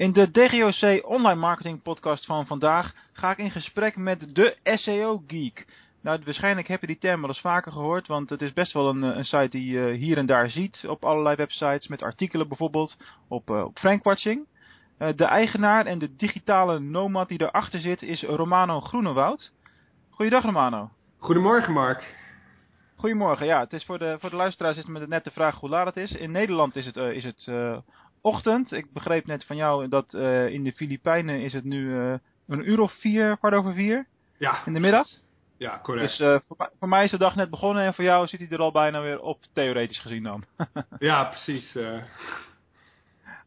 In de DGOC Online Marketing Podcast van vandaag ga ik in gesprek met de SEO Geek. Nou, waarschijnlijk heb je die term wel eens vaker gehoord, want het is best wel een, een site die je hier en daar ziet op allerlei websites, met artikelen bijvoorbeeld, op, uh, op Frankwatching. Uh, de eigenaar en de digitale nomad die erachter zit is Romano Groenewoud. Goeiedag Romano. Goedemorgen Mark. Goedemorgen, ja, het is voor de, voor de luisteraars is het met net de vraag hoe laat het is. In Nederland is het, uh, is het ochtend. Ik begreep net van jou dat uh, in de Filipijnen is het nu uh, een uur of vier, kwart over vier. Ja. In de middag. Ja, correct. Dus uh, voor, voor, mij is de dag net begonnen en voor jou zit hij er al bijna weer op, theoretisch gezien dan. ja, precies. Oké.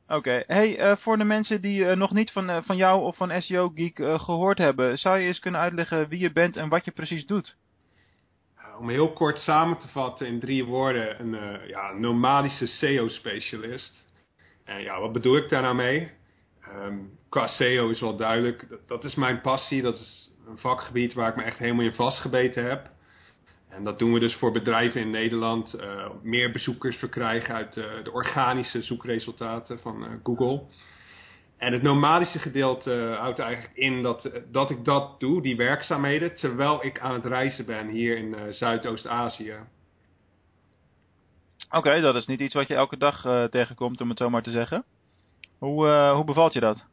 Okay. Hey, voor de mensen die nog niet van, van jou of van SEO Geek gehoord hebben, zou je eens kunnen uitleggen wie je bent en wat je precies doet? Om heel kort samen te vatten in drie woorden, een ja, nomadische SEO-specialist. En ja, wat bedoel ik daar nou mee? Um, qua SEO is wel duidelijk. Dat, is mijn passie. Dat is een vakgebied waar ik me echt helemaal in vastgebeten heb. En dat doen we dus voor bedrijven in Nederland. Uh, meer bezoekers verkrijgen uit uh, de organische zoekresultaten van uh, Google. En het nomadische gedeelte houdt eigenlijk in dat, dat ik dat doe, die werkzaamheden, terwijl ik aan het reizen ben hier in Zuidoost-Azië. Oké, dat is niet iets wat je elke dag uh, tegenkomt, om het zo maar te zeggen. Hoe, uh, hoe bevalt je dat?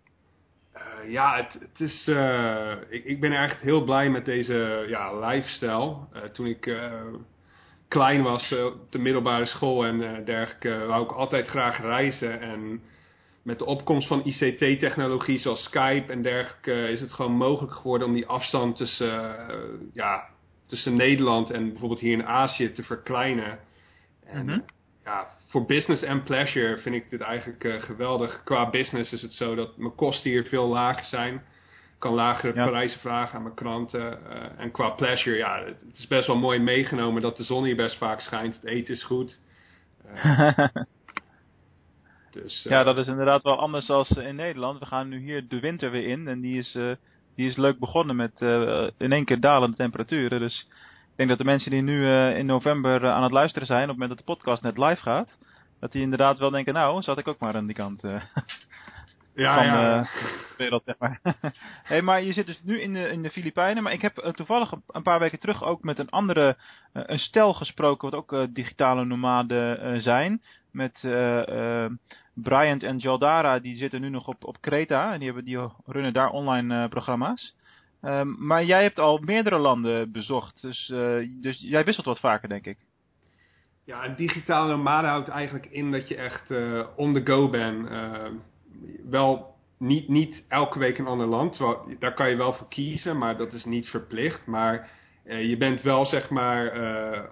Uh, ja, het, het is, ik, ik ben echt heel blij met deze ja, lifestyle. toen ik klein was op de middelbare school en dergelijke, wou ik altijd graag reizen. En met de opkomst van ICT-technologie zoals Skype en dergelijke is het gewoon mogelijk geworden om die afstand tussen, ja, tussen Nederland en bijvoorbeeld hier in Azië te verkleinen. En -hmm. ja, voor business en pleasure vind ik dit eigenlijk uh, geweldig. Qua business is het zo dat mijn kosten hier veel lager zijn. Ik kan lagere ja. prijzen vragen aan mijn klanten. Uh, en qua pleasure, ja, het is best wel mooi meegenomen dat de zon hier best vaak schijnt. Het eten is goed. Uh, dus, ja, dat is inderdaad wel anders dan in Nederland. We gaan nu hier de winter weer in en die is, die is leuk begonnen met in één keer dalende temperaturen. Dus denk dat de mensen die nu uh, in november uh, aan het luisteren zijn, op het moment dat de podcast net live gaat, dat die inderdaad wel denken, nou, zat ik ook maar aan die kant uh, ja, van ja. de wereld, zeg maar. hey, maar je zit dus nu in de, in de Filipijnen, maar ik heb toevallig een paar weken terug ook met een andere, een stel gesproken, wat ook digitale nomaden zijn, met Bryant en Jaldara, die zitten nu nog op, op Kreta, en die, hebben, die runnen daar online programma's. Um, maar jij hebt al meerdere landen bezocht, dus, uh, dus jij wisselt wat vaker, denk ik. Ja, een digitale nomade houdt eigenlijk in dat je echt uh, on the go bent. Uh, wel niet, niet elke week een ander land, daar kan je wel voor kiezen, maar dat is niet verplicht. Maar je bent wel zeg maar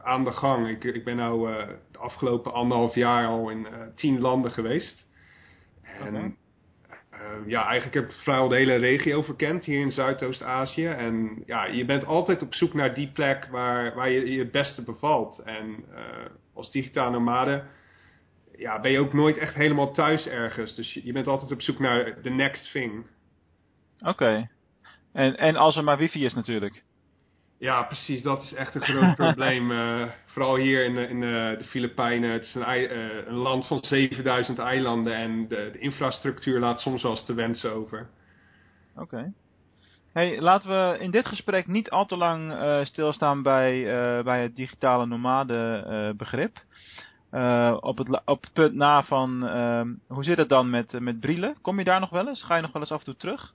aan de gang. Ik, ik ben nou de afgelopen anderhalf jaar al in tien landen geweest. En okay. Uh, ja, eigenlijk heb ik vrijwel de hele regio verkend hier in Zuidoost-Azië. En ja, je bent altijd op zoek naar die plek waar, waar je je het beste bevalt. En uh, als digitale nomade ja, ben je ook nooit echt helemaal thuis ergens. Dus je, bent altijd op zoek naar the next thing. Oké. En, en als er maar wifi is natuurlijk. Ja, precies. Dat is echt een groot probleem. Uh, vooral hier in, in de, de Filipijnen. Het is een, uh, een, land van 7000 eilanden en de, de, infrastructuur laat soms wel eens te wensen over. Oké. Okay. Hey, laten we in dit gesprek niet al te lang uh, stilstaan bij, bij het digitale nomade begrip. op, het, op het punt na van, hoe zit het dan met, met Brielen? Kom je daar nog wel eens? Ga je nog wel eens af en toe terug?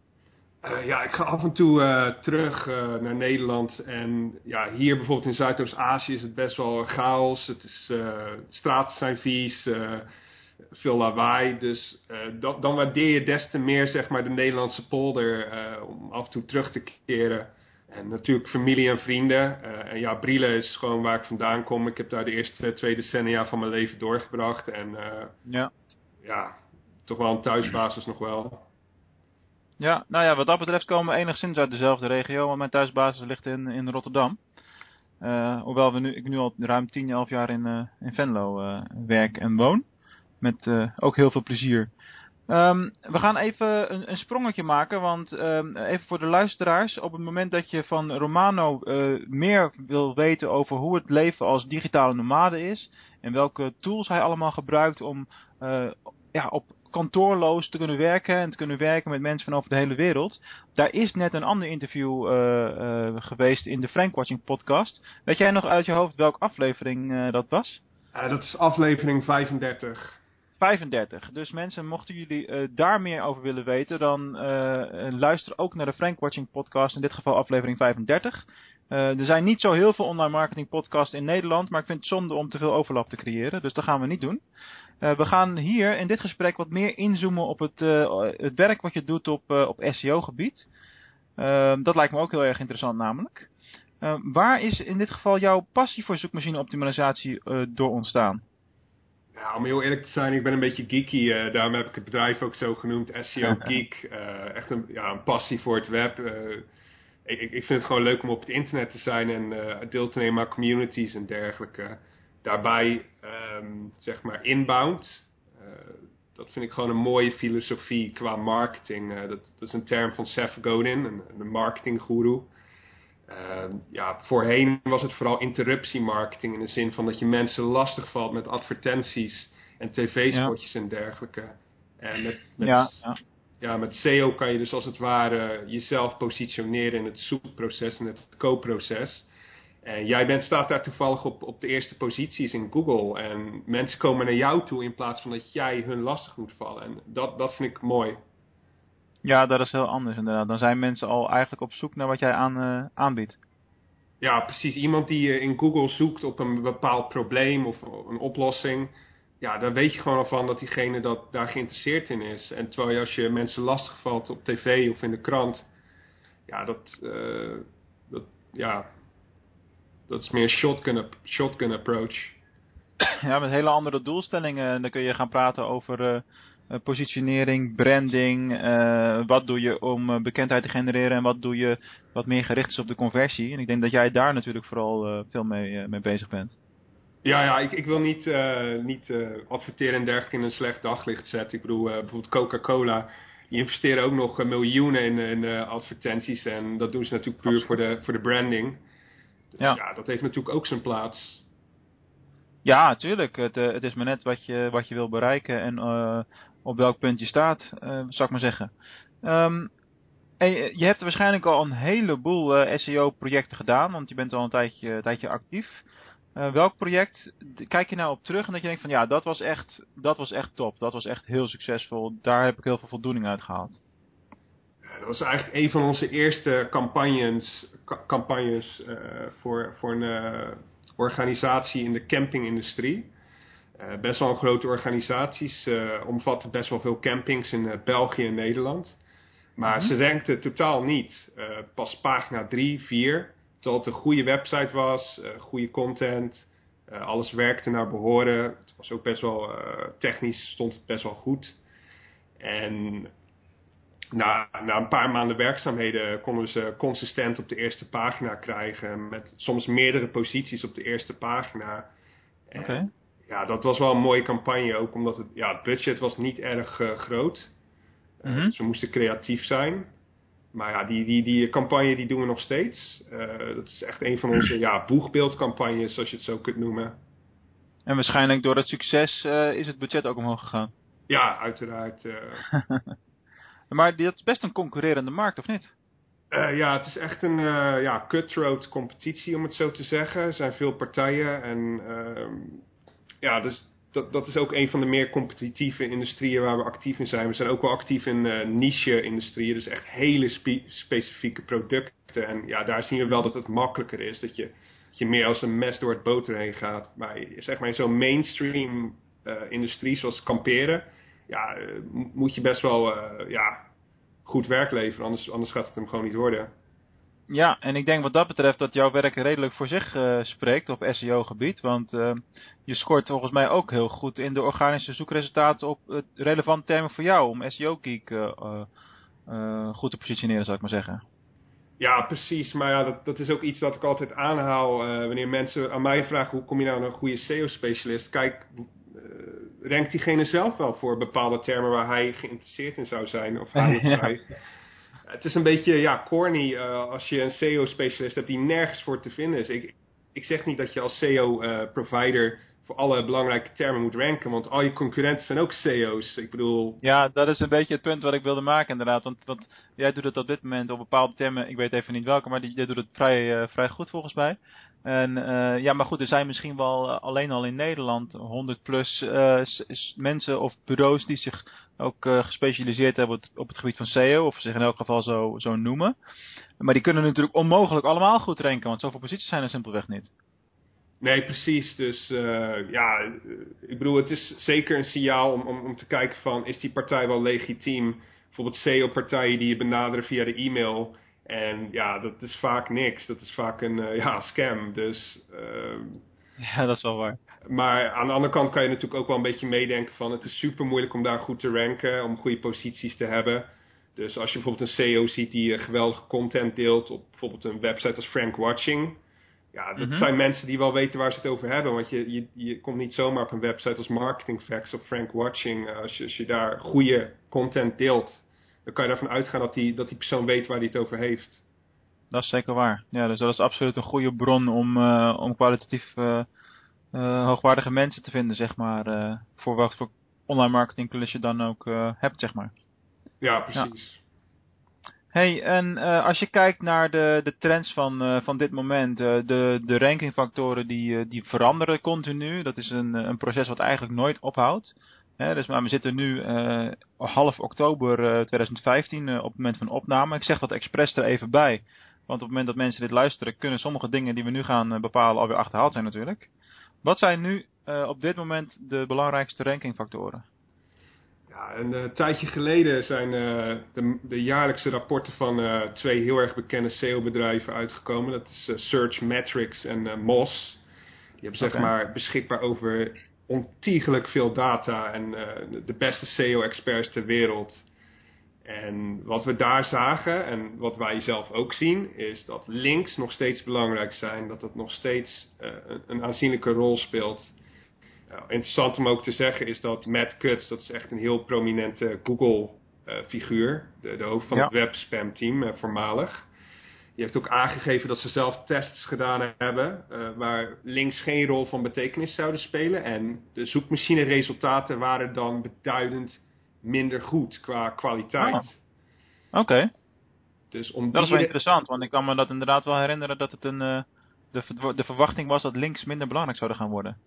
Uh, ja, ik ga af en toe uh, terug uh, naar Nederland. En ja, hier bijvoorbeeld in Zuidoost-Azië is het best wel chaos. Het is, straten zijn vies, veel lawaai. Dus dan, dan waardeer je des te meer zeg maar, de Nederlandse polder om af en toe terug te keren. En natuurlijk familie en vrienden. en ja, Brielen is gewoon waar ik vandaan kom. Ik heb daar de eerste twee decennia van mijn leven doorgebracht. En ja. ja, toch wel een thuisbasis nog wel. Ja, nou ja, wat dat betreft komen we enigszins uit dezelfde regio, want mijn thuisbasis ligt in, in Rotterdam. Uh, hoewel we nu, ik nu al ruim 10, 11 jaar in, uh, in Venlo uh, werk en woon. Met ook heel veel plezier. Um, we gaan even een, een sprongetje maken, want um, even voor de luisteraars. Op het moment dat je van Romano meer wil weten over hoe het leven als digitale nomade is. En welke tools hij allemaal gebruikt om ja, op kantoorloos te kunnen werken en te kunnen werken met mensen van over de hele wereld. Daar is net een ander interview geweest in de Frankwatching podcast. Weet jij nog uit je hoofd welke aflevering dat was? dat is aflevering 35. 35. Dus mensen, mochten jullie daar meer over willen weten, dan luister ook naar de Frank Watching podcast, in dit geval aflevering 35. Uh, er zijn niet zo heel veel online marketing podcasts in Nederland, maar ik vind het zonde om te veel overlap te creëren, dus dat gaan we niet doen. We gaan hier in dit gesprek wat meer inzoomen op het, het werk wat je doet op, op SEO gebied. dat lijkt me ook heel erg interessant namelijk. waar is in dit geval jouw passie voor zoekmachine optimalisatie door ontstaan? Ja, om heel eerlijk te zijn, ik ben een beetje geeky. Uh, daarom heb ik het bedrijf ook zo genoemd, SEO Geek. Uh, echt een, ja, een passie voor het web. Uh, ik, ik vind het gewoon leuk om op het internet te zijn en deel te nemen aan communities en dergelijke. Daarbij, um, zeg maar, inbound. dat vind ik gewoon een mooie filosofie qua marketing. Dat, dat, is een term van Seth Godin, een, een marketinggoeroe. Uh, ja, voorheen was het vooral interruptiemarketing in de zin van dat je mensen lastig valt met advertenties en tv-spotjes en dergelijke. En met, met, ja, ja. ja, met SEO kan je dus als het ware jezelf positioneren in het zoekproces en het koopproces. En jij bent, staat daar toevallig op, op de eerste posities in Google. En mensen komen naar jou toe in plaats van dat jij hun lastig moet vallen. En dat, dat vind ik mooi. Ja, dat is heel anders inderdaad. Dan zijn mensen al eigenlijk op zoek naar wat jij aan, uh, aanbiedt. Ja, precies. Iemand die in Google zoekt op een bepaald probleem of een oplossing. Ja, daar weet je gewoon al van dat diegene dat, daar geïnteresseerd in is. En terwijl je als je mensen lastig valt op tv of in de krant. Ja, dat, uh, dat, ja, dat is meer shotgun, shotgun approach. Ja, met hele andere doelstellingen. Dan kun je gaan praten over... Uh, eh, positionering, branding, uh, wat doe je om bekendheid te genereren en wat doe je wat meer gericht is op de conversie. En ik denk dat jij daar natuurlijk vooral veel mee, mee bezig bent. Ja, ja ik, ik wil niet, niet adverteren en dergelijke in een slecht daglicht zetten. Ik bedoel, bijvoorbeeld Coca-Cola, die investeren ook nog miljoenen in, in advertenties en dat doen ze natuurlijk puur voor de, voor de branding. Dus ja. ja, dat heeft natuurlijk ook zijn plaats. Ja, tuurlijk. Het, het is maar net wat je, wat je wil bereiken en op welk punt je staat, uh, zou ik maar zeggen. Um, en je hebt waarschijnlijk al een heleboel uh, SEO-projecten gedaan, want je bent al een tijdje, tijdje actief. Welk project kijk je nou op terug en dat je denkt van ja, dat was, echt, dat was echt top, dat was echt heel succesvol, daar heb ik heel veel voldoening uit gehaald. Dat was eigenlijk een van onze eerste campagnes, campagnes voor, voor een organisatie in de campingindustrie. Uh, best wel een grote organisaties, omvatten best wel veel campings in België en Nederland. Maar mm -hmm. ze rankten totaal niet. pas pagina 3, 4. Terwijl het een goede website was, goede content, alles werkte naar behoren. Het was ook best wel technisch, stond het best wel goed. En na, na een paar maanden werkzaamheden konden we ze consistent op de eerste pagina krijgen. Met soms meerdere posities op de eerste pagina. Oké ja, dat was wel een mooie campagne. Ook omdat het, ja, het budget was niet erg uh, groot. Uh, mm Ze moesten creatief zijn. Maar ja, die, die, die campagne die doen we nog steeds. Uh, dat is echt een van onze ja, boegbeeldcampagnes, zoals je het zo kunt noemen. En waarschijnlijk door het succes is het budget ook omhoog gegaan. Ja, uiteraard. maar dat is best een concurrerende markt, of niet? Uh, ja, het is echt een uh, ja, cutthroat competitie, om het zo te zeggen. Er zijn veel partijen en uh, ja, dus dat, dat is ook een van de meer competitieve industrieën waar we actief in zijn. We zijn ook wel actief in uh, niche-industrieën, dus echt hele specifieke producten. En ja, daar zien we wel dat het makkelijker is, dat je, dat je meer als een mes door het boter heen gaat. Maar zeg maar in zo'n mainstream industrie zoals kamperen, ja, uh, moet je best wel ja, goed werk leveren, anders, anders gaat het hem gewoon niet worden. Ja, en ik denk wat dat betreft dat jouw werk redelijk voor zich uh, spreekt op SEO-gebied. Want uh, je scoort volgens mij ook heel goed in de organische zoekresultaten op uh, relevante termen voor jou. Om SEO-geek goed te positioneren, zou ik maar zeggen. Ja, precies. Maar ja, dat, dat is ook iets dat ik altijd aanhaal wanneer mensen aan mij vragen hoe kom je nou een goede SEO-specialist. Kijk, rankt diegene zelf wel voor bepaalde termen waar hij geïnteresseerd in zou zijn? Of hij of zij het is een beetje ja, corny uh, als je een SEO-specialist hebt die nergens voor te vinden is. Ik, ik zeg niet dat je als SEO-provider voor alle belangrijke termen moet ranken. Want al je concurrenten zijn ook SEO's. Ik bedoel... Ja, dat is een beetje het punt wat ik wilde maken inderdaad. Want, jij doet het op dit moment op bepaalde termen, ik weet even niet welke, maar jij doet het vrij, uh, vrij goed volgens mij. En uh, ja, maar goed, er zijn misschien wel uh, alleen al in Nederland 100 plus mensen of bureaus die zich ook gespecialiseerd hebben op het, op het, gebied van SEO, of zich in elk geval zo, zo noemen. Maar die kunnen natuurlijk onmogelijk allemaal goed ranken, want zoveel posities zijn er simpelweg niet. Nee, precies. Dus uh, ja, ik bedoel, het is zeker een signaal om, om, om te kijken van, is die partij wel legitiem? Bijvoorbeeld SEO-partijen die je benaderen via de e-mail. En ja, dat is vaak niks. Dat is vaak een uh, ja, scam. Dus, uh, ja, dat is wel waar. Maar aan de andere kant kan je natuurlijk ook wel een beetje meedenken van, het is super moeilijk om daar goed te ranken, om goede posities te hebben. Dus als je bijvoorbeeld een SEO ziet die geweldige content deelt op bijvoorbeeld een website als Frank Watching ja, dat mhm. zijn mensen die wel weten waar ze het over hebben. Want je, je, je komt niet zomaar op een website als Marketing Facts of Frank Watching. Eh, als je, als je daar goede content deelt, dan kan je ervan uitgaan dat die, dat die persoon weet waar hij het over heeft. Dat is zeker waar. Ja, dus dat is absoluut een goede bron om, uh, om kwalitatief uh, hoogwaardige mensen te vinden, zeg maar. voor wat voor online marketing je dan ook hebt, zeg maar. Ja, precies. Hey, en uh, als je kijkt naar de, de trends van, uh, van dit moment, uh, de, de rankingfactoren die, die veranderen continu. Dat is een, een proces wat eigenlijk nooit ophoudt. Hè, dus, maar we zitten nu half oktober 2015 op het moment van opname. Ik zeg dat expres er even bij. Want op het moment dat mensen dit luisteren, kunnen sommige dingen die we nu gaan bepalen alweer achterhaald zijn natuurlijk. Wat zijn nu op dit moment de belangrijkste rankingfactoren? Ja, een uh, tijdje geleden zijn uh, de, de, jaarlijkse rapporten van uh, twee heel erg bekende SEO-bedrijven uitgekomen. Dat is Search Metrics en Moz. Die hebben zeg maar beschikbaar over ontiegelijk veel data en de beste SEO-experts ter wereld. En wat we daar zagen en wat wij zelf ook zien, is dat links nog steeds belangrijk zijn. Dat het nog steeds een, een aanzienlijke rol speelt nou, interessant om ook te zeggen is dat Matt Cutts, dat is echt een heel prominente Google-figuur, de, de, hoofd van het webspam-team, uh, voormalig. Die heeft ook aangegeven dat ze zelf tests gedaan hebben uh, waar links geen rol van betekenis zouden spelen. En de zoekmachine-resultaten waren dan beduidend minder goed qua kwaliteit. Oh. Oké. Dus om dat is wel interessant, want ik kan me dat inderdaad wel herinneren dat het een, de, de verwachting was dat links minder belangrijk zouden gaan worden.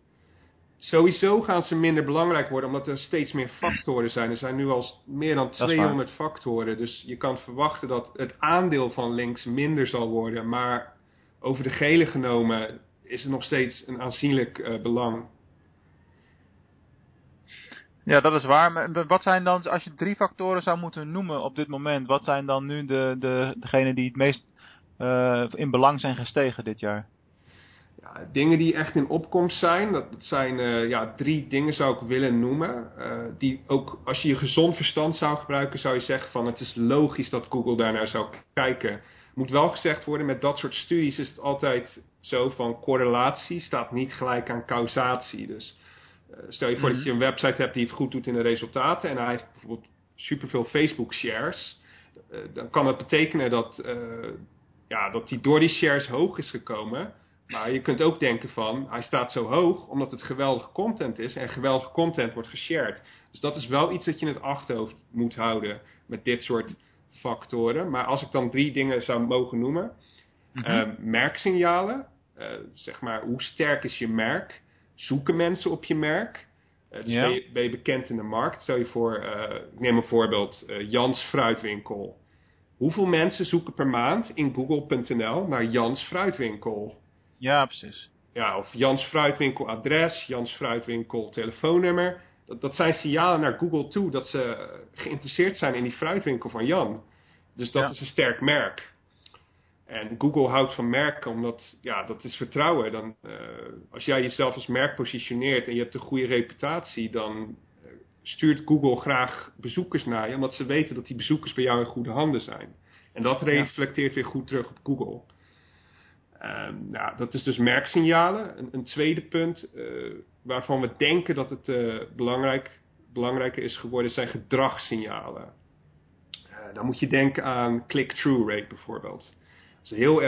Sowieso gaan ze minder belangrijk worden, omdat er steeds meer factoren zijn. Er zijn nu al meer dan 200 factoren. Dus je kan verwachten dat het aandeel van links minder zal worden. Maar over de gele genomen is er nog steeds een aanzienlijk uh, belang. Ja, dat is waar. Maar wat zijn dan, als je drie factoren zou moeten noemen op dit moment, wat zijn dan nu de, de, degenen die het meest uh, in belang zijn gestegen dit jaar? Ja, dingen die echt in opkomst zijn, dat, dat zijn uh, ja, drie dingen zou ik willen noemen. Uh, die ook als je je gezond verstand zou gebruiken, zou je zeggen van het is logisch dat Google daarnaar zou kijken. Moet wel gezegd worden, met dat soort studies is het altijd zo van correlatie staat niet gelijk aan causatie. Dus uh, stel je voor dat mhm. je een website hebt die het goed doet in de resultaten en hij heeft bijvoorbeeld superveel Facebook shares. dan kan het betekenen dat, ja, dat die door die shares hoog is gekomen maar je kunt ook denken van, hij staat zo hoog omdat het geweldige content is en geweldige content wordt geshared. Dus dat is wel iets dat je in het achterhoofd moet houden met dit soort factoren. Maar als ik dan drie dingen zou mogen noemen. Mm merksignalen, uh, zeg maar hoe sterk is je merk? Zoeken mensen op je merk? Uh, dus ben, je, ben, je, bekend in de markt? Stel je voor, ik neem een voorbeeld, Jans Fruitwinkel. Hoeveel mensen zoeken per maand in google.nl naar Jans Fruitwinkel? Ja, precies. Ja, of Jans Fruitwinkel adres, Jans Fruitwinkel telefoonnummer. Dat, dat zijn signalen naar Google toe dat ze geïnteresseerd zijn in die fruitwinkel van Jan. Dus dat is een sterk merk. En Google houdt van merken omdat, ja, dat is vertrouwen. Dan, uh, als jij jezelf als merk positioneert en je hebt een goede reputatie, dan uh, stuurt Google graag bezoekers naar je, omdat ze weten dat die bezoekers bij jou in goede handen zijn. En dat reflecteert weer goed terug op Google. Um, nou, dat is dus merksignalen. Een, een tweede punt uh, waarvan we denken dat het uh, belangrijk, belangrijker is geworden zijn gedragssignalen. Uh, dan moet je denken aan click-through rate bijvoorbeeld. is een heel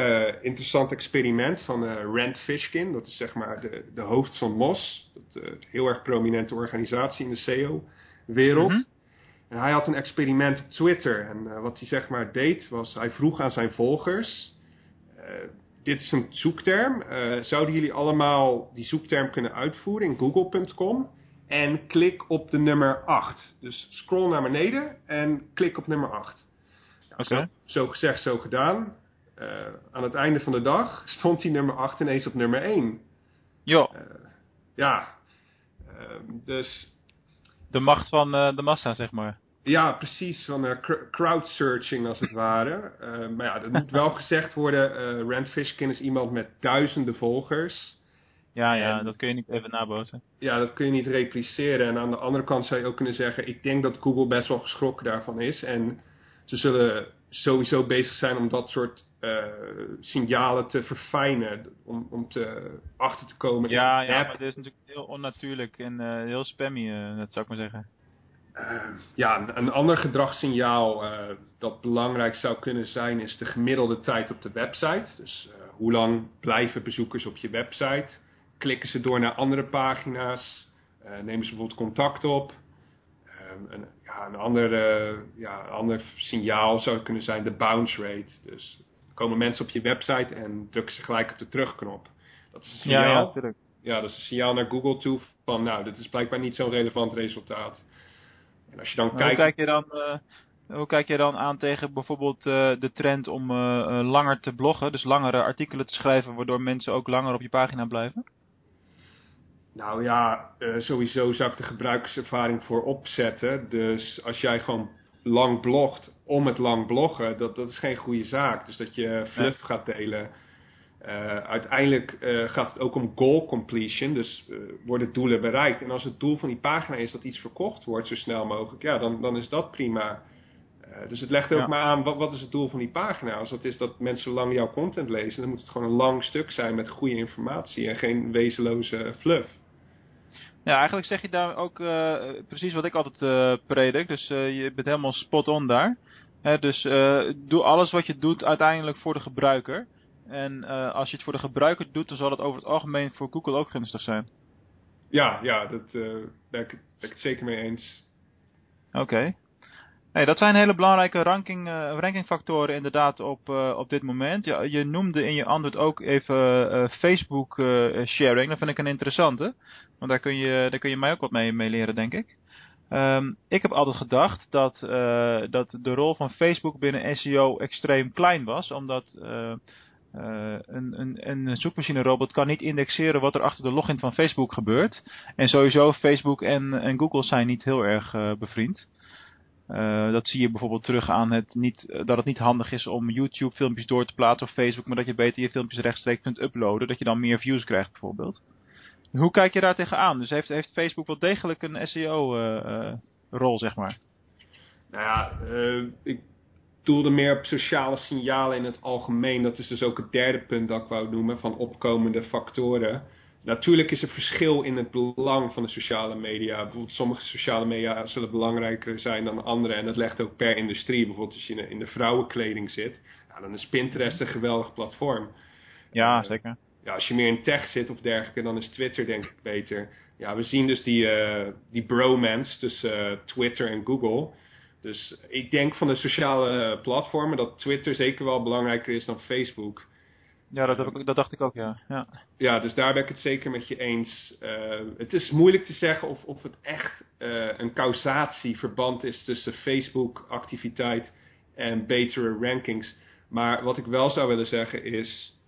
interessant experiment van Rand Fishkin. Dat is zeg maar de, de hoofd van MOS. Dat een heel erg prominente organisatie in de SEO-wereld. Mhm. En hij had een experiment op Twitter. En wat hij zeg maar deed, was hij vroeg aan zijn volgers dit is een zoekterm. Uh, zouden jullie allemaal die zoekterm kunnen uitvoeren in google.com? En klik op de nummer 8. Dus scroll naar beneden en klik op nummer 8. Oké. Zo, zo, gezegd, zo gedaan. Uh, aan het einde van de dag stond die nummer 8 ineens op nummer 1. Ja. Uh, ja. dus... De macht van de massa, zeg maar. Ja, precies. Van uh, crowdsearching als het ware. Uh, maar ja, dat moet wel gezegd worden. Uh, Rand Fishkin is iemand met duizenden volgers. Ja, ja, dat kun je niet even nabootsen. Ja, dat kun je niet repliceren. En aan de andere kant zou je ook kunnen zeggen... ik denk dat Google best wel geschrokken daarvan is. En ze zullen sowieso bezig zijn om dat soort signalen te verfijnen. Om, om te, achter te komen. Ja, ja maar dit is natuurlijk heel onnatuurlijk en heel spammy, dat zou ik maar zeggen. Uh, ja, een ander gedragssignaal uh, dat belangrijk zou kunnen zijn is de gemiddelde tijd op de website. Dus uh, hoe lang blijven bezoekers op je website? Klikken ze door naar andere pagina's? nemen ze bijvoorbeeld contact op? Ehm, een, ja, een, ander, ja, een ander signaal zou kunnen zijn de bounce rate. Dus komen mensen op je website en drukken ze gelijk op de terugknop. Dat is een signaal. Ja, ja, ja, dat is een signaal naar Google toe van nou, dit is blijkbaar niet zo'n relevant resultaat. En als je dan kijkt... Hoe kijk je dan, uh, hoe kijk je dan aan tegen bijvoorbeeld uh, de trend om uh, langer te bloggen, dus langere artikelen te schrijven, waardoor mensen ook langer op je pagina blijven? Nou ja, sowieso zou ik de gebruikerservaring voor opzetten. Dus als jij gewoon lang blogt om het lang bloggen, dat, dat is geen goede zaak. Dus dat je fluff gaat delen. Uh, uiteindelijk uh, gaat het ook om goal completion, dus uh, worden doelen bereikt. En als het doel van die pagina is dat iets verkocht wordt zo snel mogelijk, ja, dan, dan is dat prima. dus het legt ook maar aan, wat, wat is het doel van die pagina? Als dat is dat mensen lang jouw content lezen, dan moet het gewoon een lang stuk zijn met goede informatie en geen wezenloze fluff. Ja, eigenlijk zeg je daar ook precies wat ik altijd predik, dus je bent helemaal spot on daar. dus doe alles wat je doet uiteindelijk voor de gebruiker. En uh, als je het voor de gebruiker doet, dan zal het over het algemeen voor Google ook gunstig zijn. Ja, ja, dat uh, ben, ik, ben ik het zeker mee eens. Oké. Okay. Hey, dat zijn hele belangrijke ranking, uh, rankingfactoren inderdaad op, op dit moment. Ja, je noemde in je antwoord ook even Facebook sharing. Dat vind ik een interessante. Want daar kun je, daar kun je mij ook wat mee, mee leren, denk ik. Um, ik heb altijd gedacht dat, dat de rol van Facebook binnen SEO extreem klein was. Omdat uh, een, een, een zoekmachine robot kan niet indexeren wat er achter de login van Facebook gebeurt. En sowieso Facebook en, en Google zijn niet heel erg uh, bevriend. Uh, dat zie je bijvoorbeeld terug aan het niet, dat het niet handig is om YouTube filmpjes door te plaatsen op Facebook, maar dat je beter je filmpjes rechtstreeks kunt uploaden, dat je dan meer views krijgt bijvoorbeeld. Hoe kijk je daar tegenaan? Dus heeft, heeft Facebook wel degelijk een SEO rol, zeg maar? Nou ja, ik doelde meer op sociale signalen in het algemeen. Dat is dus ook het derde punt dat ik wou noemen van opkomende factoren. Natuurlijk is er verschil in het belang van de sociale media. Bijvoorbeeld sommige sociale media zullen belangrijker zijn dan andere. En dat legt ook per industrie. Bijvoorbeeld als je in de vrouwenkleding zit. Nou, dan is Pinterest een geweldig platform. Ja, uh, zeker. Ja, als je meer in tech zit of dergelijke, dan is Twitter denk ik beter. Ja, we zien dus die, uh, die bromance tussen uh, Twitter en Google. Dus ik denk van de sociale platformen dat Twitter zeker wel belangrijker is dan Facebook. Ja, dat, heb ik, dat dacht ik ook, ja. ja. Ja, dus daar ben ik het zeker met je eens. Uh, het is moeilijk te zeggen of, of het echt uh, een causatieverband is tussen Facebook-activiteit en betere rankings. Maar wat ik wel zou willen zeggen is,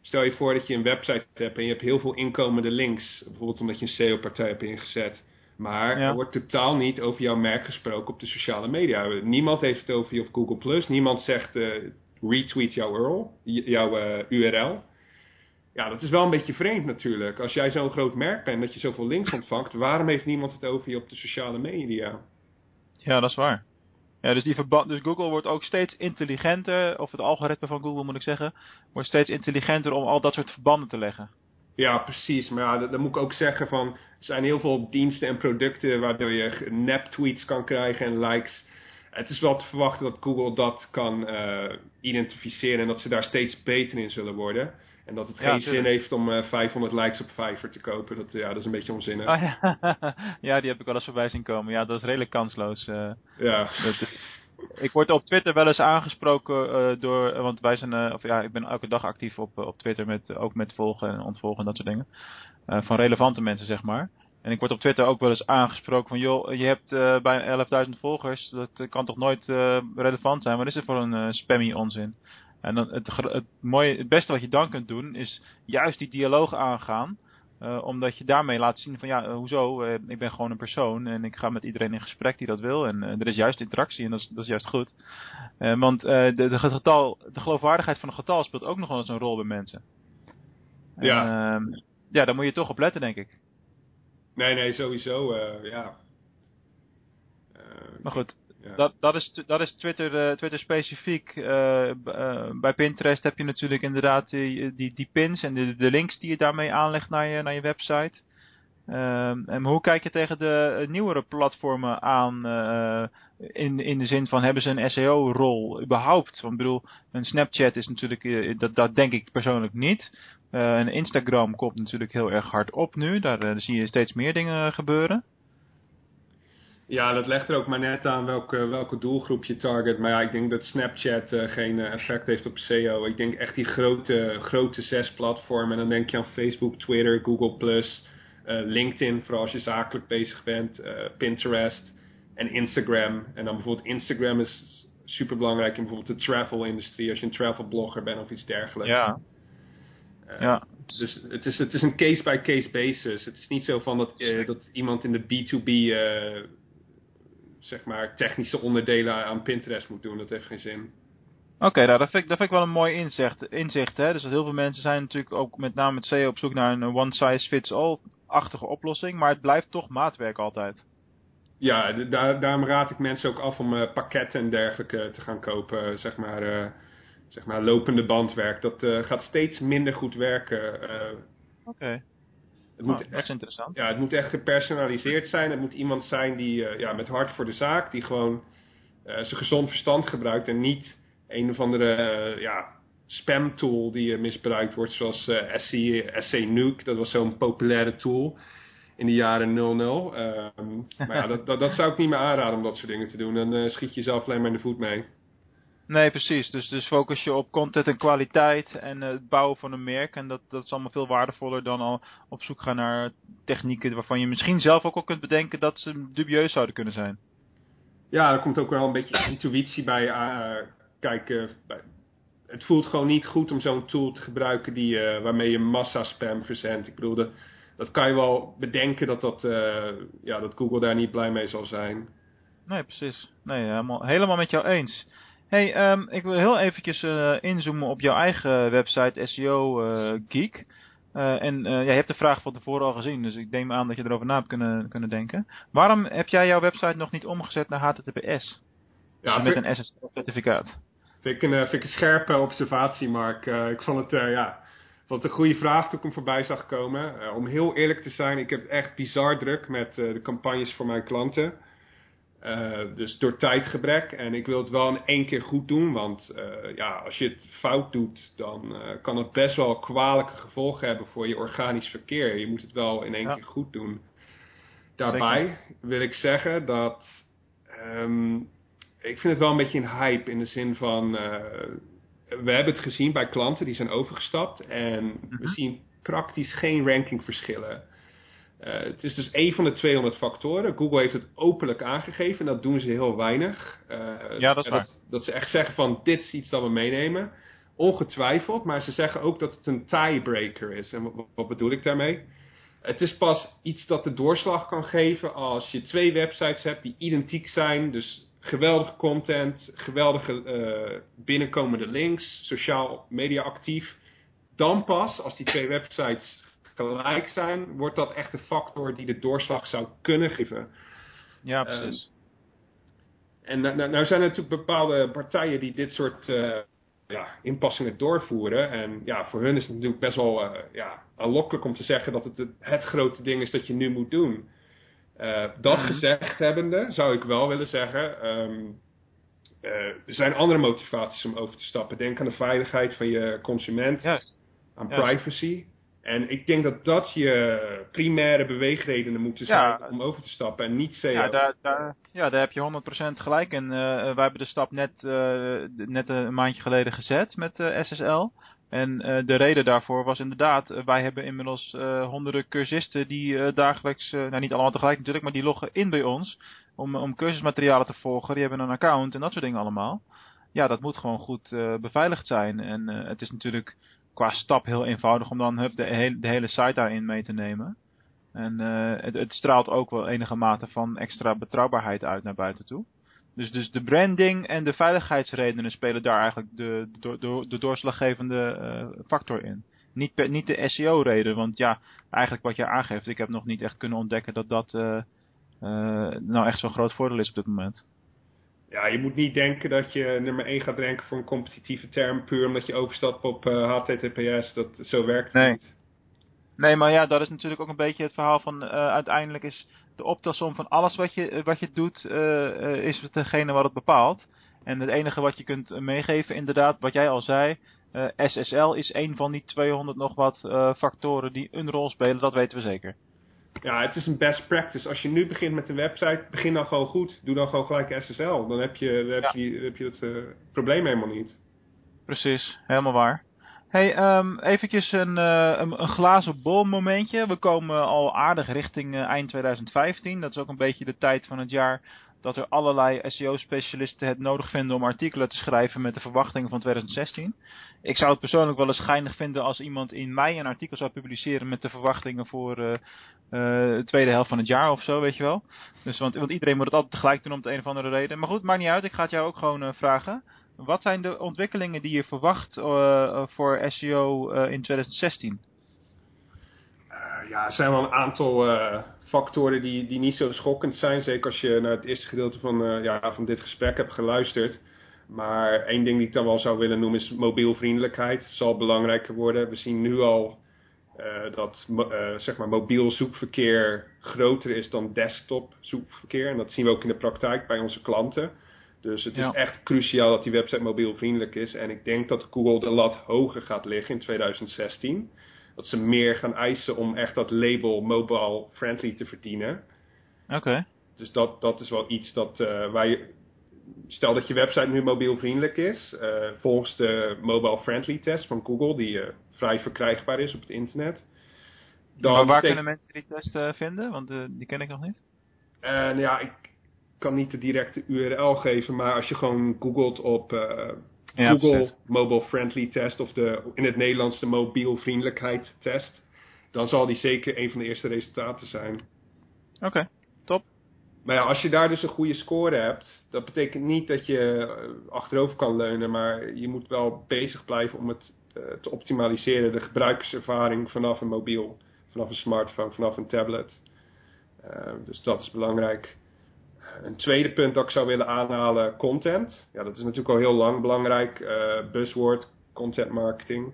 stel je voor dat je een website hebt en je hebt heel veel inkomende links. Bijvoorbeeld omdat je een SEO-partij hebt ingezet. Maar er wordt totaal niet over jouw merk gesproken op de sociale media. Niemand heeft het over je op Google+. Plus. Niemand zegt uh, retweet jouw URL. Jouw, uh, URL. Ja, dat is wel een beetje vreemd natuurlijk. Als jij zo'n groot merk bent, dat je zoveel links ontvangt. Waarom heeft niemand het over je op de sociale media? Ja, dat is waar. Ja, dus, die verband, dus Google wordt ook steeds intelligenter, of het algoritme van Google moet ik zeggen, wordt steeds intelligenter om al dat soort verbanden te leggen. Ja, precies. Maar ja, dan moet ik ook zeggen van... Er zijn heel veel diensten en producten waardoor je nep-tweets kan krijgen en likes. het is wel te verwachten dat Google dat kan identificeren en dat ze daar steeds beter in zullen worden. En dat het geen zin heeft om 500 likes op Fiverr te kopen. Dat, ja, dat is een beetje onzinnig. Oh, ja. ja, die heb ik wel eens voorbij zien komen. Ja, dat is redelijk kansloos. ja. Ik word op Twitter wel eens aangesproken door, want wij zijn, of ja, ik ben elke dag actief op, op Twitter met, ook met volgen en ontvolgen en dat soort dingen. van relevante mensen, zeg maar. En ik word op Twitter ook wel eens aangesproken van, joh, je hebt bijna 11.000 volgers, dat kan toch nooit relevant zijn? Wat is er voor een spammy onzin? En dan het, het, mooie, het beste wat je dan kunt doen, is juist die dialoog aangaan. Omdat je daarmee laat zien van, ja, hoezo, ik ben gewoon een persoon en ik ga met iedereen in gesprek die dat wil. En er is juist interactie en dat is, dat is juist goed. want de, de, getal, de geloofwaardigheid van een getal speelt ook nog wel eens een rol bij mensen. Ja. En, ja, daar moet je toch op letten, denk ik. Nee, nee, sowieso, ja. Maar goed, dat, dat, is, dat is Twitter, uh, Twitter specifiek. bij Pinterest heb je natuurlijk inderdaad die, die, pins en de, de links die je daarmee aanlegt naar je, naar je website. Ehm, en hoe kijk je tegen de nieuwere platformen aan in, in de zin van hebben ze een SEO-rol überhaupt? Want ik bedoel, een Snapchat is natuurlijk, dat, dat denk ik persoonlijk niet. Uh, en Instagram komt natuurlijk heel erg hard op nu. Daar zie je steeds meer dingen gebeuren. Ja, dat legt er ook maar net aan welke, welke doelgroep je target. Maar ja, ik denk dat Snapchat uh, geen effect heeft op SEO. Ik denk echt die grote, grote zes platformen. En dan denk je aan Facebook, Twitter, Google+, LinkedIn, vooral als je zakelijk bezig bent, Pinterest en Instagram. En dan bijvoorbeeld Instagram is super belangrijk in bijvoorbeeld de travel-industrie. Als je een travel blogger bent of iets dergelijks. Ja. Uh, ja. Dus het is, het is een case-by-case basis. Het is niet zo van dat, uh, dat iemand in de B2B uh, eh, zeg maar technische onderdelen aan Pinterest moet doen. Dat heeft geen zin. Oké, okay, nou, dat, vind ik, dat vind ik wel een mooi inzicht. inzicht hè? Dus dat heel veel mensen zijn natuurlijk ook met name met SEO op zoek naar een one-size-fits-all-achtige oplossing. Maar het blijft toch maatwerk altijd. Ja, daar, daarom raad ik mensen ook af om pakketten en dergelijke te gaan kopen. Zeg maar zeg maar, lopende bandwerk. Dat uh, gaat steeds minder goed werken. Oké. Okay. Oh, dat is interessant. Ja, het moet echt gepersonaliseerd zijn. Het moet iemand zijn die uh, ja, met hart voor de zaak, die gewoon zijn gezond verstand gebruikt en niet een of andere ja, spam tool die misbruikt wordt, zoals SC, Nuke. Dat was zo'n populaire tool in de jaren 00. Ehm, maar ja, dat, dat, dat, zou ik niet meer aanraden om dat soort dingen te doen. Dan schiet je jezelf alleen maar in de voet mee. Nee, precies. Dus, dus focus je op content en kwaliteit en uh, het bouwen van een merk. En dat, dat is allemaal veel waardevoller dan al op zoek gaan naar technieken waarvan je misschien zelf ook al kunt bedenken dat ze dubieus zouden kunnen zijn. Ja, er komt ook wel een beetje intuïtie bij. Uh, kijk, uh, het voelt gewoon niet goed om zo'n tool te gebruiken die, waarmee je massa spam verzendt. Ik bedoel, dat, dat kan je wel bedenken dat, dat, ja, dat Google daar niet blij mee zal zijn. Nee, precies. Nee, helemaal, helemaal met jou eens. Hey, um, ik wil heel eventjes uh, inzoomen op jouw eigen website SEO uh, Geek. Uh, en ja, je hebt de vraag van tevoren al gezien, dus ik neem aan dat je erover na hebt kunnen, kunnen denken. Waarom heb jij jouw website nog niet omgezet naar HTTPS? Ja, dus met een SSL-certificaat. Vind ik een, vind ik een scherpe observatie, Mark. ik vond het, ja, vond het een goede vraag toen ik hem voorbij zag komen. om heel eerlijk te zijn, ik heb echt bizar druk met de campagnes voor mijn klanten. Uh, dus door tijdgebrek. En ik wil het wel in één keer goed doen. Want uh, ja, als je het fout doet, dan uh, kan het best wel kwalijke gevolgen hebben voor je organisch verkeer. Je moet het wel in één ja. keer goed doen. Daarbij Zeker. wil ik zeggen dat. Um, ik vind het wel een beetje een hype in de zin van. we hebben het gezien bij klanten die zijn overgestapt. En mm -hmm. we zien praktisch geen rankingverschillen. Uh, het is dus één van de 200 factoren. Google heeft het openlijk aangegeven en dat doen ze heel weinig. Uh, ja, dat dat, dat, ze echt zeggen van dit is iets dat we meenemen. Ongetwijfeld, maar ze zeggen ook dat het een tiebreaker is. En wat, wat bedoel ik daarmee? Het is pas iets dat de doorslag kan geven als je twee websites hebt die identiek zijn. Dus geweldige content, geweldige uh, binnenkomende links, sociaal media actief. Dan pas, als die twee websites gelijk zijn, wordt dat echt een factor die de doorslag zou kunnen geven. Ja, precies. Uh, en nou, nou, zijn er natuurlijk bepaalde partijen die dit soort uh, ja, inpassingen doorvoeren. En ja, voor hun is het natuurlijk best wel uh, ja, aanlokkelijk om te zeggen dat het het grote ding is dat je nu moet doen. dat mm. gezegd hebbende, zou ik wel willen zeggen. Um, er zijn andere motivaties om over te stappen. Denk aan de veiligheid van je consument, aan privacy. En ik denk dat dat je primaire beweegredenen moeten Ja. zijn om over te stappen en niet SEO. Ja, daar, daar, ja, daar heb je 100% gelijk in. Eh, wij hebben de stap net, eh, net een maandje geleden gezet met eh, SSL. En de reden daarvoor was inderdaad, wij hebben inmiddels honderden cursisten die dagelijks, nou niet allemaal tegelijk natuurlijk, maar die loggen in bij ons om, om cursusmaterialen te volgen. Die hebben een account en dat soort dingen allemaal. Ja, dat moet gewoon goed beveiligd zijn. En het is natuurlijk qua stap heel eenvoudig om dan de, hele, de hele site daarin mee te nemen. En eh, het, straalt ook wel enige mate van extra betrouwbaarheid uit naar buiten toe. Dus, dus de branding en de veiligheidsredenen spelen daar eigenlijk de, de, de, de doorslaggevende eh, factor in. Niet, niet de SEO-reden, want ja, eigenlijk wat je aangeeft, ik heb nog niet echt kunnen ontdekken dat dat eh, nou echt zo'n groot voordeel is op dit moment. Ja, je moet niet denken dat je nummer 1 gaat ranken voor een competitieve term puur omdat je overstapt op eh, HTTPS. Dat, zo werkt het Nee. niet. Nee, maar ja, dat is natuurlijk ook een beetje het verhaal van eh, uiteindelijk is de optelsom van alles wat je, wat je doet, eh, eh, is degene wat het bepaalt. En het enige wat je kunt eh, meegeven, inderdaad, wat jij al zei, eh, SSL is een van die 200 nog wat eh, factoren die een rol spelen, dat weten we zeker. Ja, het is een best practice. Als je nu begint met een website, begin dan gewoon goed. Doe dan gewoon gelijk SSL. Dan heb je, dan heb je, dan heb je het eh, probleem helemaal niet. Precies, helemaal waar. Hey, um, eventjes een, een, een glazen bol momentje. We komen al aardig richting eh, eind 2015. Dat is ook een beetje de tijd van het jaar dat er allerlei SEO-specialisten het nodig vinden om artikelen te schrijven met de verwachtingen van 2016. Ik zou het persoonlijk wel eens schijnig vinden als iemand in mei een artikel zou publiceren met de verwachtingen voor eh, de tweede helft van het jaar of zo, weet je wel. Dus, want, want iedereen moet het altijd tegelijk doen om de een of andere reden. Maar goed, maakt niet uit. Ik ga het jou ook gewoon eh, vragen. Wat zijn de ontwikkelingen die je verwacht voor SEO in 2016? Eh, ja, er zijn wel een aantal eh, factoren die, die niet zo schokkend zijn. Zeker als je naar het eerste gedeelte van, eh, ja, van dit gesprek hebt geluisterd. Maar één ding die ik dan wel zou willen noemen is mobielvriendelijkheid. Zal belangrijker worden. We zien nu al eh, dat zeg maar mobiel zoekverkeer groter is dan desktop zoekverkeer. En dat zien we ook in de praktijk bij onze klanten. Dus het Ja. is echt cruciaal dat die website mobielvriendelijk is. En ik denk dat Google de lat hoger gaat liggen in 2016. Dat ze meer gaan eisen om echt dat label mobile friendly te verdienen. Oké. Dus dat, dat is wel iets dat eh, waar je. Stel dat je website nu mobielvriendelijk is, eh, volgens de mobile friendly test van Google, die eh, vrij verkrijgbaar is op het internet. Dan Maar waar kunnen mensen die test vinden? Want die ken ik nog niet. Nou ja, ik kan niet de directe URL geven, maar als je gewoon googelt op Google precies. Mobile Friendly Test of de, in het Nederlands de mobielvriendelijkheid test, dan zal die zeker een van de eerste resultaten zijn. Oké, top. Maar ja, als je daar dus een goede score hebt, dat betekent niet dat je eh, achterover kan leunen, maar je moet wel bezig blijven om het eh, te optimaliseren, de gebruikerservaring vanaf een mobiel, vanaf een smartphone, vanaf een tablet. Eh, dus dat is belangrijk. Een tweede punt dat ik zou willen aanhalen, content. Ja, dat is natuurlijk al heel lang belangrijk. eh buzzword, content marketing.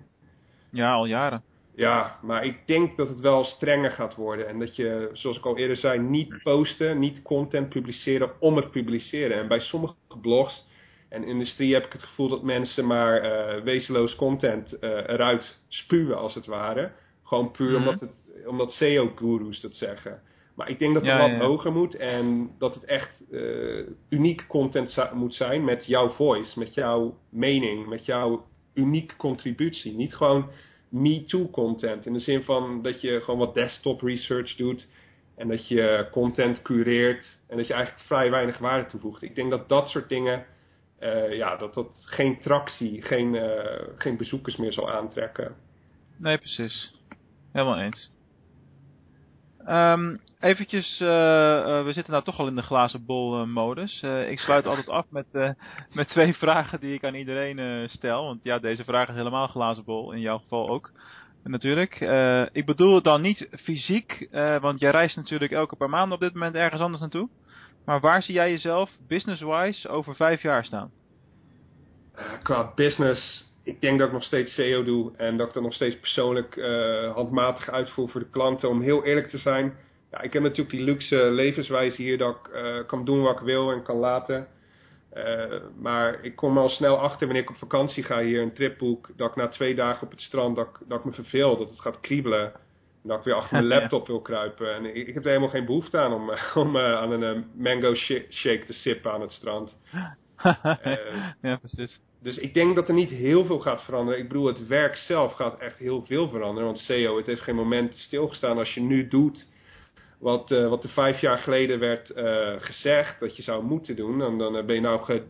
Ja, al jaren. Ja, maar ik denk dat het wel strenger gaat worden. En dat je, zoals ik al eerder zei, niet posten, niet content publiceren om het publiceren. En bij sommige blogs en industrie heb ik het gevoel dat mensen maar eh wezenloos content eh, eruit spuwen, als het ware. Gewoon puur Mhm. omdat, het, omdat SEO-gurus dat zeggen. Maar ik denk dat het Ja, wat ja. hoger moet en dat het echt eh uniek content moet zijn met jouw voice, met jouw mening, met jouw unieke contributie. Niet gewoon me-too content. In de zin van dat je gewoon wat desktop research doet. En dat je content cureert. En dat je eigenlijk vrij weinig waarde toevoegt. Ik denk dat dat soort dingen. eh, ja, dat dat geen tractie, geen, eh, geen bezoekers meer zal aantrekken. Nee, precies. Helemaal eens. Ehm eventjes, eh, eh, we zitten nou toch al in de glazen bol eh, modus. Ik sluit altijd af met, met twee vragen die ik aan iedereen stel. Want ja, deze vraag is helemaal glazen bol, in jouw geval ook. Natuurlijk. Ik bedoel het dan niet fysiek, want jij reist natuurlijk elke paar maanden op dit moment ergens anders naartoe. Maar waar zie jij jezelf, business-wise, over vijf jaar staan? Qua business, ik denk dat ik nog steeds SEO doe. En dat ik dat nog steeds persoonlijk eh, handmatig uitvoer voor de klanten. Om heel eerlijk te zijn. Ja, ik heb natuurlijk die luxe levenswijze hier dat ik eh, kan doen wat ik wil en kan laten. maar ik kom al snel achter wanneer ik op vakantie ga hier een tripboek, dat ik na twee dagen op het strand, dat, dat ik me verveel, dat het gaat kriebelen. En dat ik weer achter mijn laptop wil kruipen. En ik, ik heb er helemaal geen behoefte aan om, om aan een mango shake te sippen aan het strand. ja, precies. Dus ik denk dat er niet heel veel gaat veranderen. Ik bedoel, het werk zelf gaat echt heel veel veranderen. Want SEO, het heeft geen moment stilgestaan. Als je nu doet wat, uh, wat er vijf jaar geleden werd uh, gezegd dat je zou moeten doen. Dan, dan ben je nou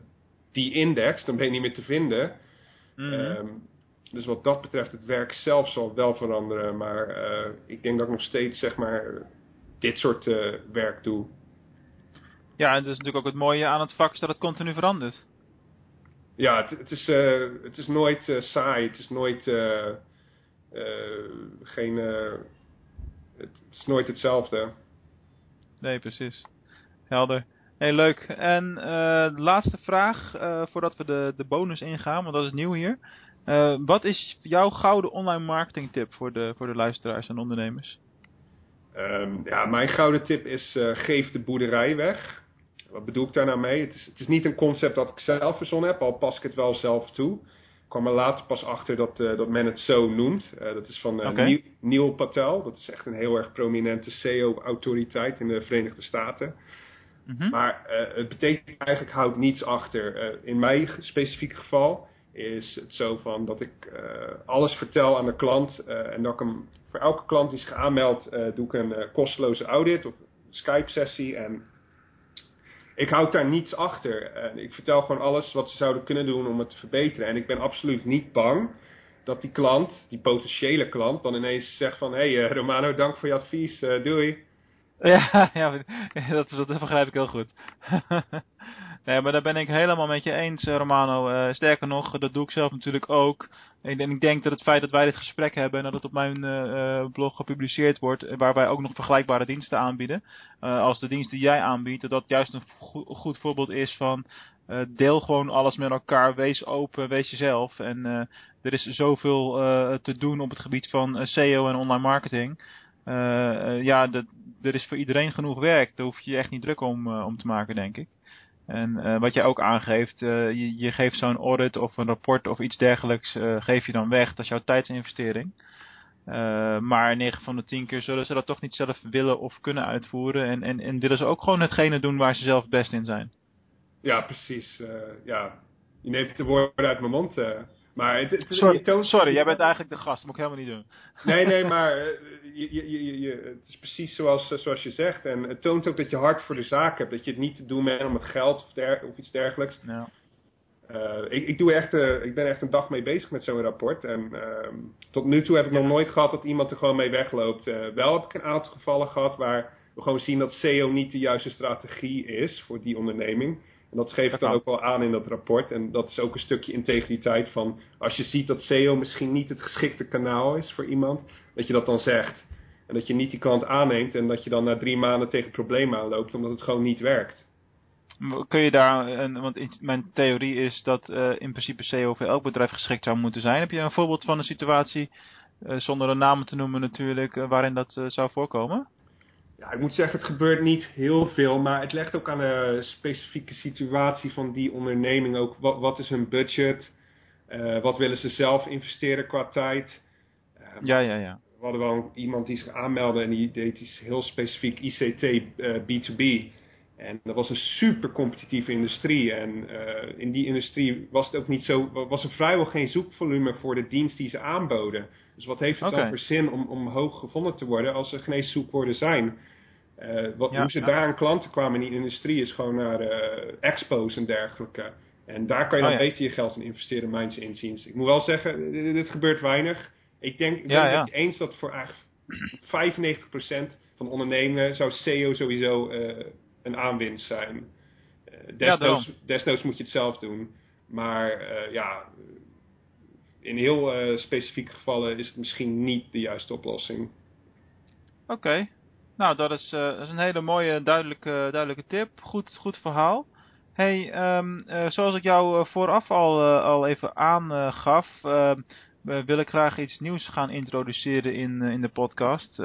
die index, dan ben je niet meer te vinden. Mm um, dus wat dat betreft, het werk zelf zal wel veranderen. Maar uh, ik denk dat ik nog steeds, zeg maar, dit soort werk doe. Ja, en dat is natuurlijk ook het mooie aan het vak, is dat het continu verandert. Ja, het, het is, uh, het is nooit uh, saai. Het is nooit uh, geen. het is nooit hetzelfde. Nee, precies. Helder. Heel leuk. En de laatste vraag, voordat we de, de bonus ingaan, want dat is nieuw hier. wat is jouw gouden online marketing tip voor de, voor de luisteraars en ondernemers? Um, ja, mijn gouden tip is geef de boerderij weg. Wat bedoel ik daar nou mee? Het is, het is niet een concept dat ik zelf verzonnen heb, al pas ik het wel zelf toe. Ik kwam er later pas achter dat, uh, dat men het zo noemt. Uh, dat is van uh, okay. Neil Patel. Dat is echt een heel erg prominente SEO-autoriteit in de Verenigde Staten. Mm -hmm. Maar het betekent eigenlijk houdt niets achter. in mijn specifieke geval is het zo van dat ik alles vertel aan de klant. en dat ik hem voor elke klant die zich aanmeldt, doe ik een kosteloze audit of Skype-sessie. En ik houd daar niets achter. ik vertel gewoon alles wat ze zouden kunnen doen om het te verbeteren. En ik ben absoluut niet bang dat die klant, die potentiële klant, dan ineens zegt van... Hé hey, uh, Romano, dank voor je advies, uh, doei. Ja, ja dat, dat begrijp ik heel goed. nee, maar daar ben ik helemaal met je eens, eh, Romano. Uh, sterker nog, dat doe ik zelf natuurlijk ook. En ik denk dat het feit dat wij dit gesprek hebben en dat het op mijn uh, blog gepubliceerd wordt, waar wij ook nog vergelijkbare diensten aanbieden, als de dienst die jij aanbiedt, dat dat juist een go goed voorbeeld is van deel gewoon alles met elkaar, wees open, wees jezelf. En er is zoveel te doen op het gebied van SEO en online marketing. ja, dat, er is voor iedereen genoeg werk. Daar hoef je je echt niet druk om, om te maken, denk ik. En uh, wat je ook aangeeft, uh, je, je, geeft zo'n audit of een rapport of iets dergelijks, uh, geef je dan weg. Dat is jouw tijdsinvestering. maar 9 van de 10 keer zullen ze dat toch niet zelf willen of kunnen uitvoeren. En, en, en willen ze ook gewoon hetgene doen waar ze zelf best in zijn. Ja, precies. ja. Je neemt de woorden uit mijn mond. Maar het, het, sorry, toont... sorry, jij bent eigenlijk de gast, dat moet ik helemaal niet doen. Nee, nee, maar uh, je, je, je, je, het is precies zoals, uh, zoals je zegt. En het toont ook dat je hart voor de zaak hebt. Dat je het niet te doen bent om het geld of, der, of iets dergelijks. Ja. Uh, ik, ik, doe echt, ik ben echt een dag mee bezig met zo'n rapport. En ehm, tot nu toe heb ik ja. nog nooit gehad dat iemand er gewoon mee wegloopt. wel heb ik een aantal gevallen gehad waar we gewoon zien dat SEO niet de juiste strategie is voor die onderneming. En dat geeft dan ook wel aan in dat rapport. En dat is ook een stukje integriteit van als je ziet dat SEO misschien niet het geschikte kanaal is voor iemand, dat je dat dan zegt. En dat je niet die klant aanneemt en dat je dan na drie maanden tegen problemen aanloopt omdat het gewoon niet werkt. Kun je daar, want mijn theorie is dat uh, in principe SEO voor elk bedrijf geschikt zou moeten zijn. Heb je een voorbeeld van een situatie, uh, zonder een naam te noemen natuurlijk, uh, waarin dat zou voorkomen? Ja, ik moet zeggen, het gebeurt niet heel veel, maar het legt ook aan de specifieke situatie van die onderneming ook. Wat, wat is hun budget? Uh, wat willen ze zelf investeren qua tijd? Uh, ja, ja, ja. We hadden wel iemand die zich aanmeldde en die deed iets heel specifiek ICT uh, B2B. En dat was een super competitieve industrie. En in die industrie was het ook niet zo, was er vrijwel geen zoekvolume voor de dienst die ze aanboden. Dus wat heeft het okay. dan voor zin om, om hoog gevonden te worden als er geen zoekwoorden zijn? Uh, wat, ja, hoe ze ja. daar aan klanten kwamen in die industrie is gewoon naar uh, expos en dergelijke. En daar kan je dan oh, ja. beter je geld in investeren, mijns inziens. Ik moet wel zeggen, dit, dit gebeurt weinig. Ik denk, ik ben het eens dat voor eigenlijk 95% van ondernemen zou SEO sowieso een aanwinst zijn. desnoods, desnoods moet je het zelf doen. Maar ja, in heel specifieke gevallen is het misschien niet de juiste oplossing. Oké. Okay. Nou, dat is, dat is een hele mooie, duidelijke, duidelijke tip. Goed, goed verhaal. Hey, um, uh, zoals ik jou vooraf al, al even aangaf, we willen graag iets nieuws gaan introduceren in, in de podcast.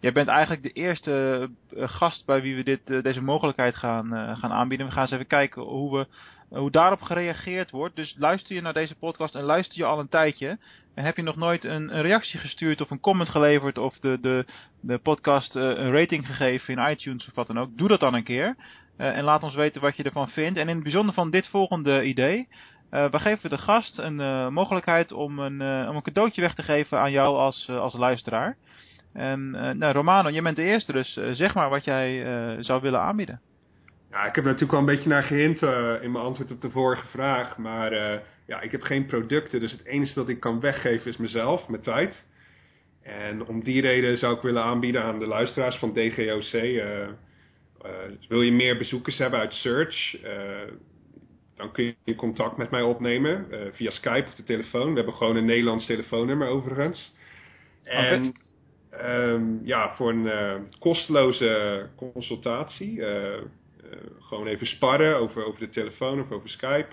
jij bent eigenlijk de eerste gast bij wie we dit, deze mogelijkheid gaan, gaan aanbieden. We gaan eens even kijken hoe we hoe daarop gereageerd wordt. Dus luister je naar deze podcast en luister je al een tijdje. En heb je nog nooit een, een reactie gestuurd of een comment geleverd of de, de, de podcast een rating gegeven in iTunes of wat dan ook. Doe dat dan een keer. en laat ons weten wat je ervan vindt. En in het bijzonder van dit volgende idee. Uh, we geven de gast een uh, mogelijkheid om een, uh, om een cadeautje weg te geven aan jou als, als luisteraar. En nou, Romano, jij bent de eerste, dus zeg maar wat jij zou willen aanbieden. Ja, ik heb natuurlijk al een beetje naar gehint in mijn antwoord op de vorige vraag. Maar ja, ik heb geen producten, dus het enige dat ik kan weggeven is mezelf, mijn tijd. En om die reden zou ik willen aanbieden aan de luisteraars van DGOC. wil je meer bezoekers hebben uit Search? Dan kun je contact met mij opnemen uh, via Skype of de telefoon. We hebben gewoon een Nederlands telefoonnummer overigens. En um, ja, voor een uh, kosteloze consultatie, uh, gewoon even sparren over, over de telefoon of over Skype.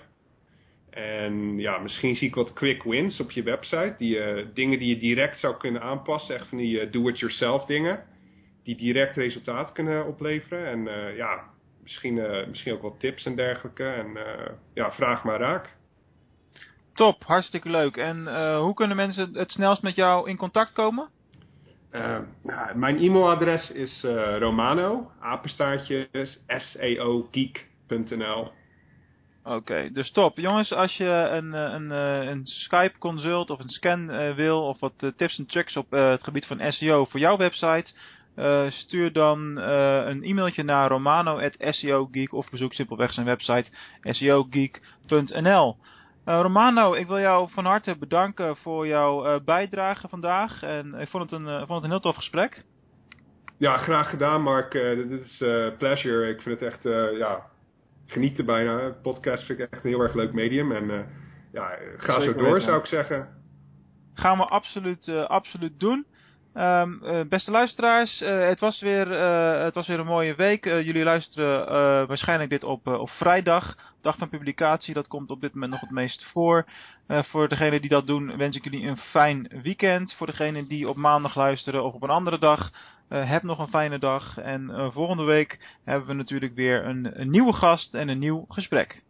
En ja, misschien zie ik wat quick wins op je website. Die, dingen die je direct zou kunnen aanpassen. Echt van die do-it-yourself dingen. Die direct resultaat kunnen opleveren. En ja, misschien, uh, misschien ook wat tips en dergelijke. En uh, ja, vraag maar raak. Top, hartstikke leuk. En uh, hoe kunnen mensen het snelst met jou in contact komen? Nou, mijn e-mailadres is romano, apenstaartje, seogeek.nl. Oké, dus top. Jongens, als je een, een, een Skype consult of een scan wil of wat tips en tricks op het gebied van SEO voor jouw website, uh, stuur dan uh, een e-mailtje naar romano.seogeek of bezoek simpelweg zijn website seogeek.nl. Uh, Romano, ik wil jou van harte bedanken voor jouw bijdrage vandaag. En ik vond het een, vond het een heel tof gesprek. Ja, graag gedaan Mark. dit is pleasure. Ik vind het echt, ja, genieten bijna. Podcast vind ik echt een heel erg leuk medium. En ja, ga zo door zou ik zeggen. Gaan we absoluut, absoluut doen. Um, uh, beste luisteraars, uh, het, was weer, uh, het was weer een mooie week. jullie luisteren waarschijnlijk dit op, op vrijdag, dag van publicatie. Dat komt op dit moment nog het meest voor. voor degenen die dat doen, wens ik jullie een fijn weekend. Voor degenen die op maandag luisteren of op een andere dag, heb nog een fijne dag. En volgende week hebben we natuurlijk weer een, een nieuwe gast en een nieuw gesprek.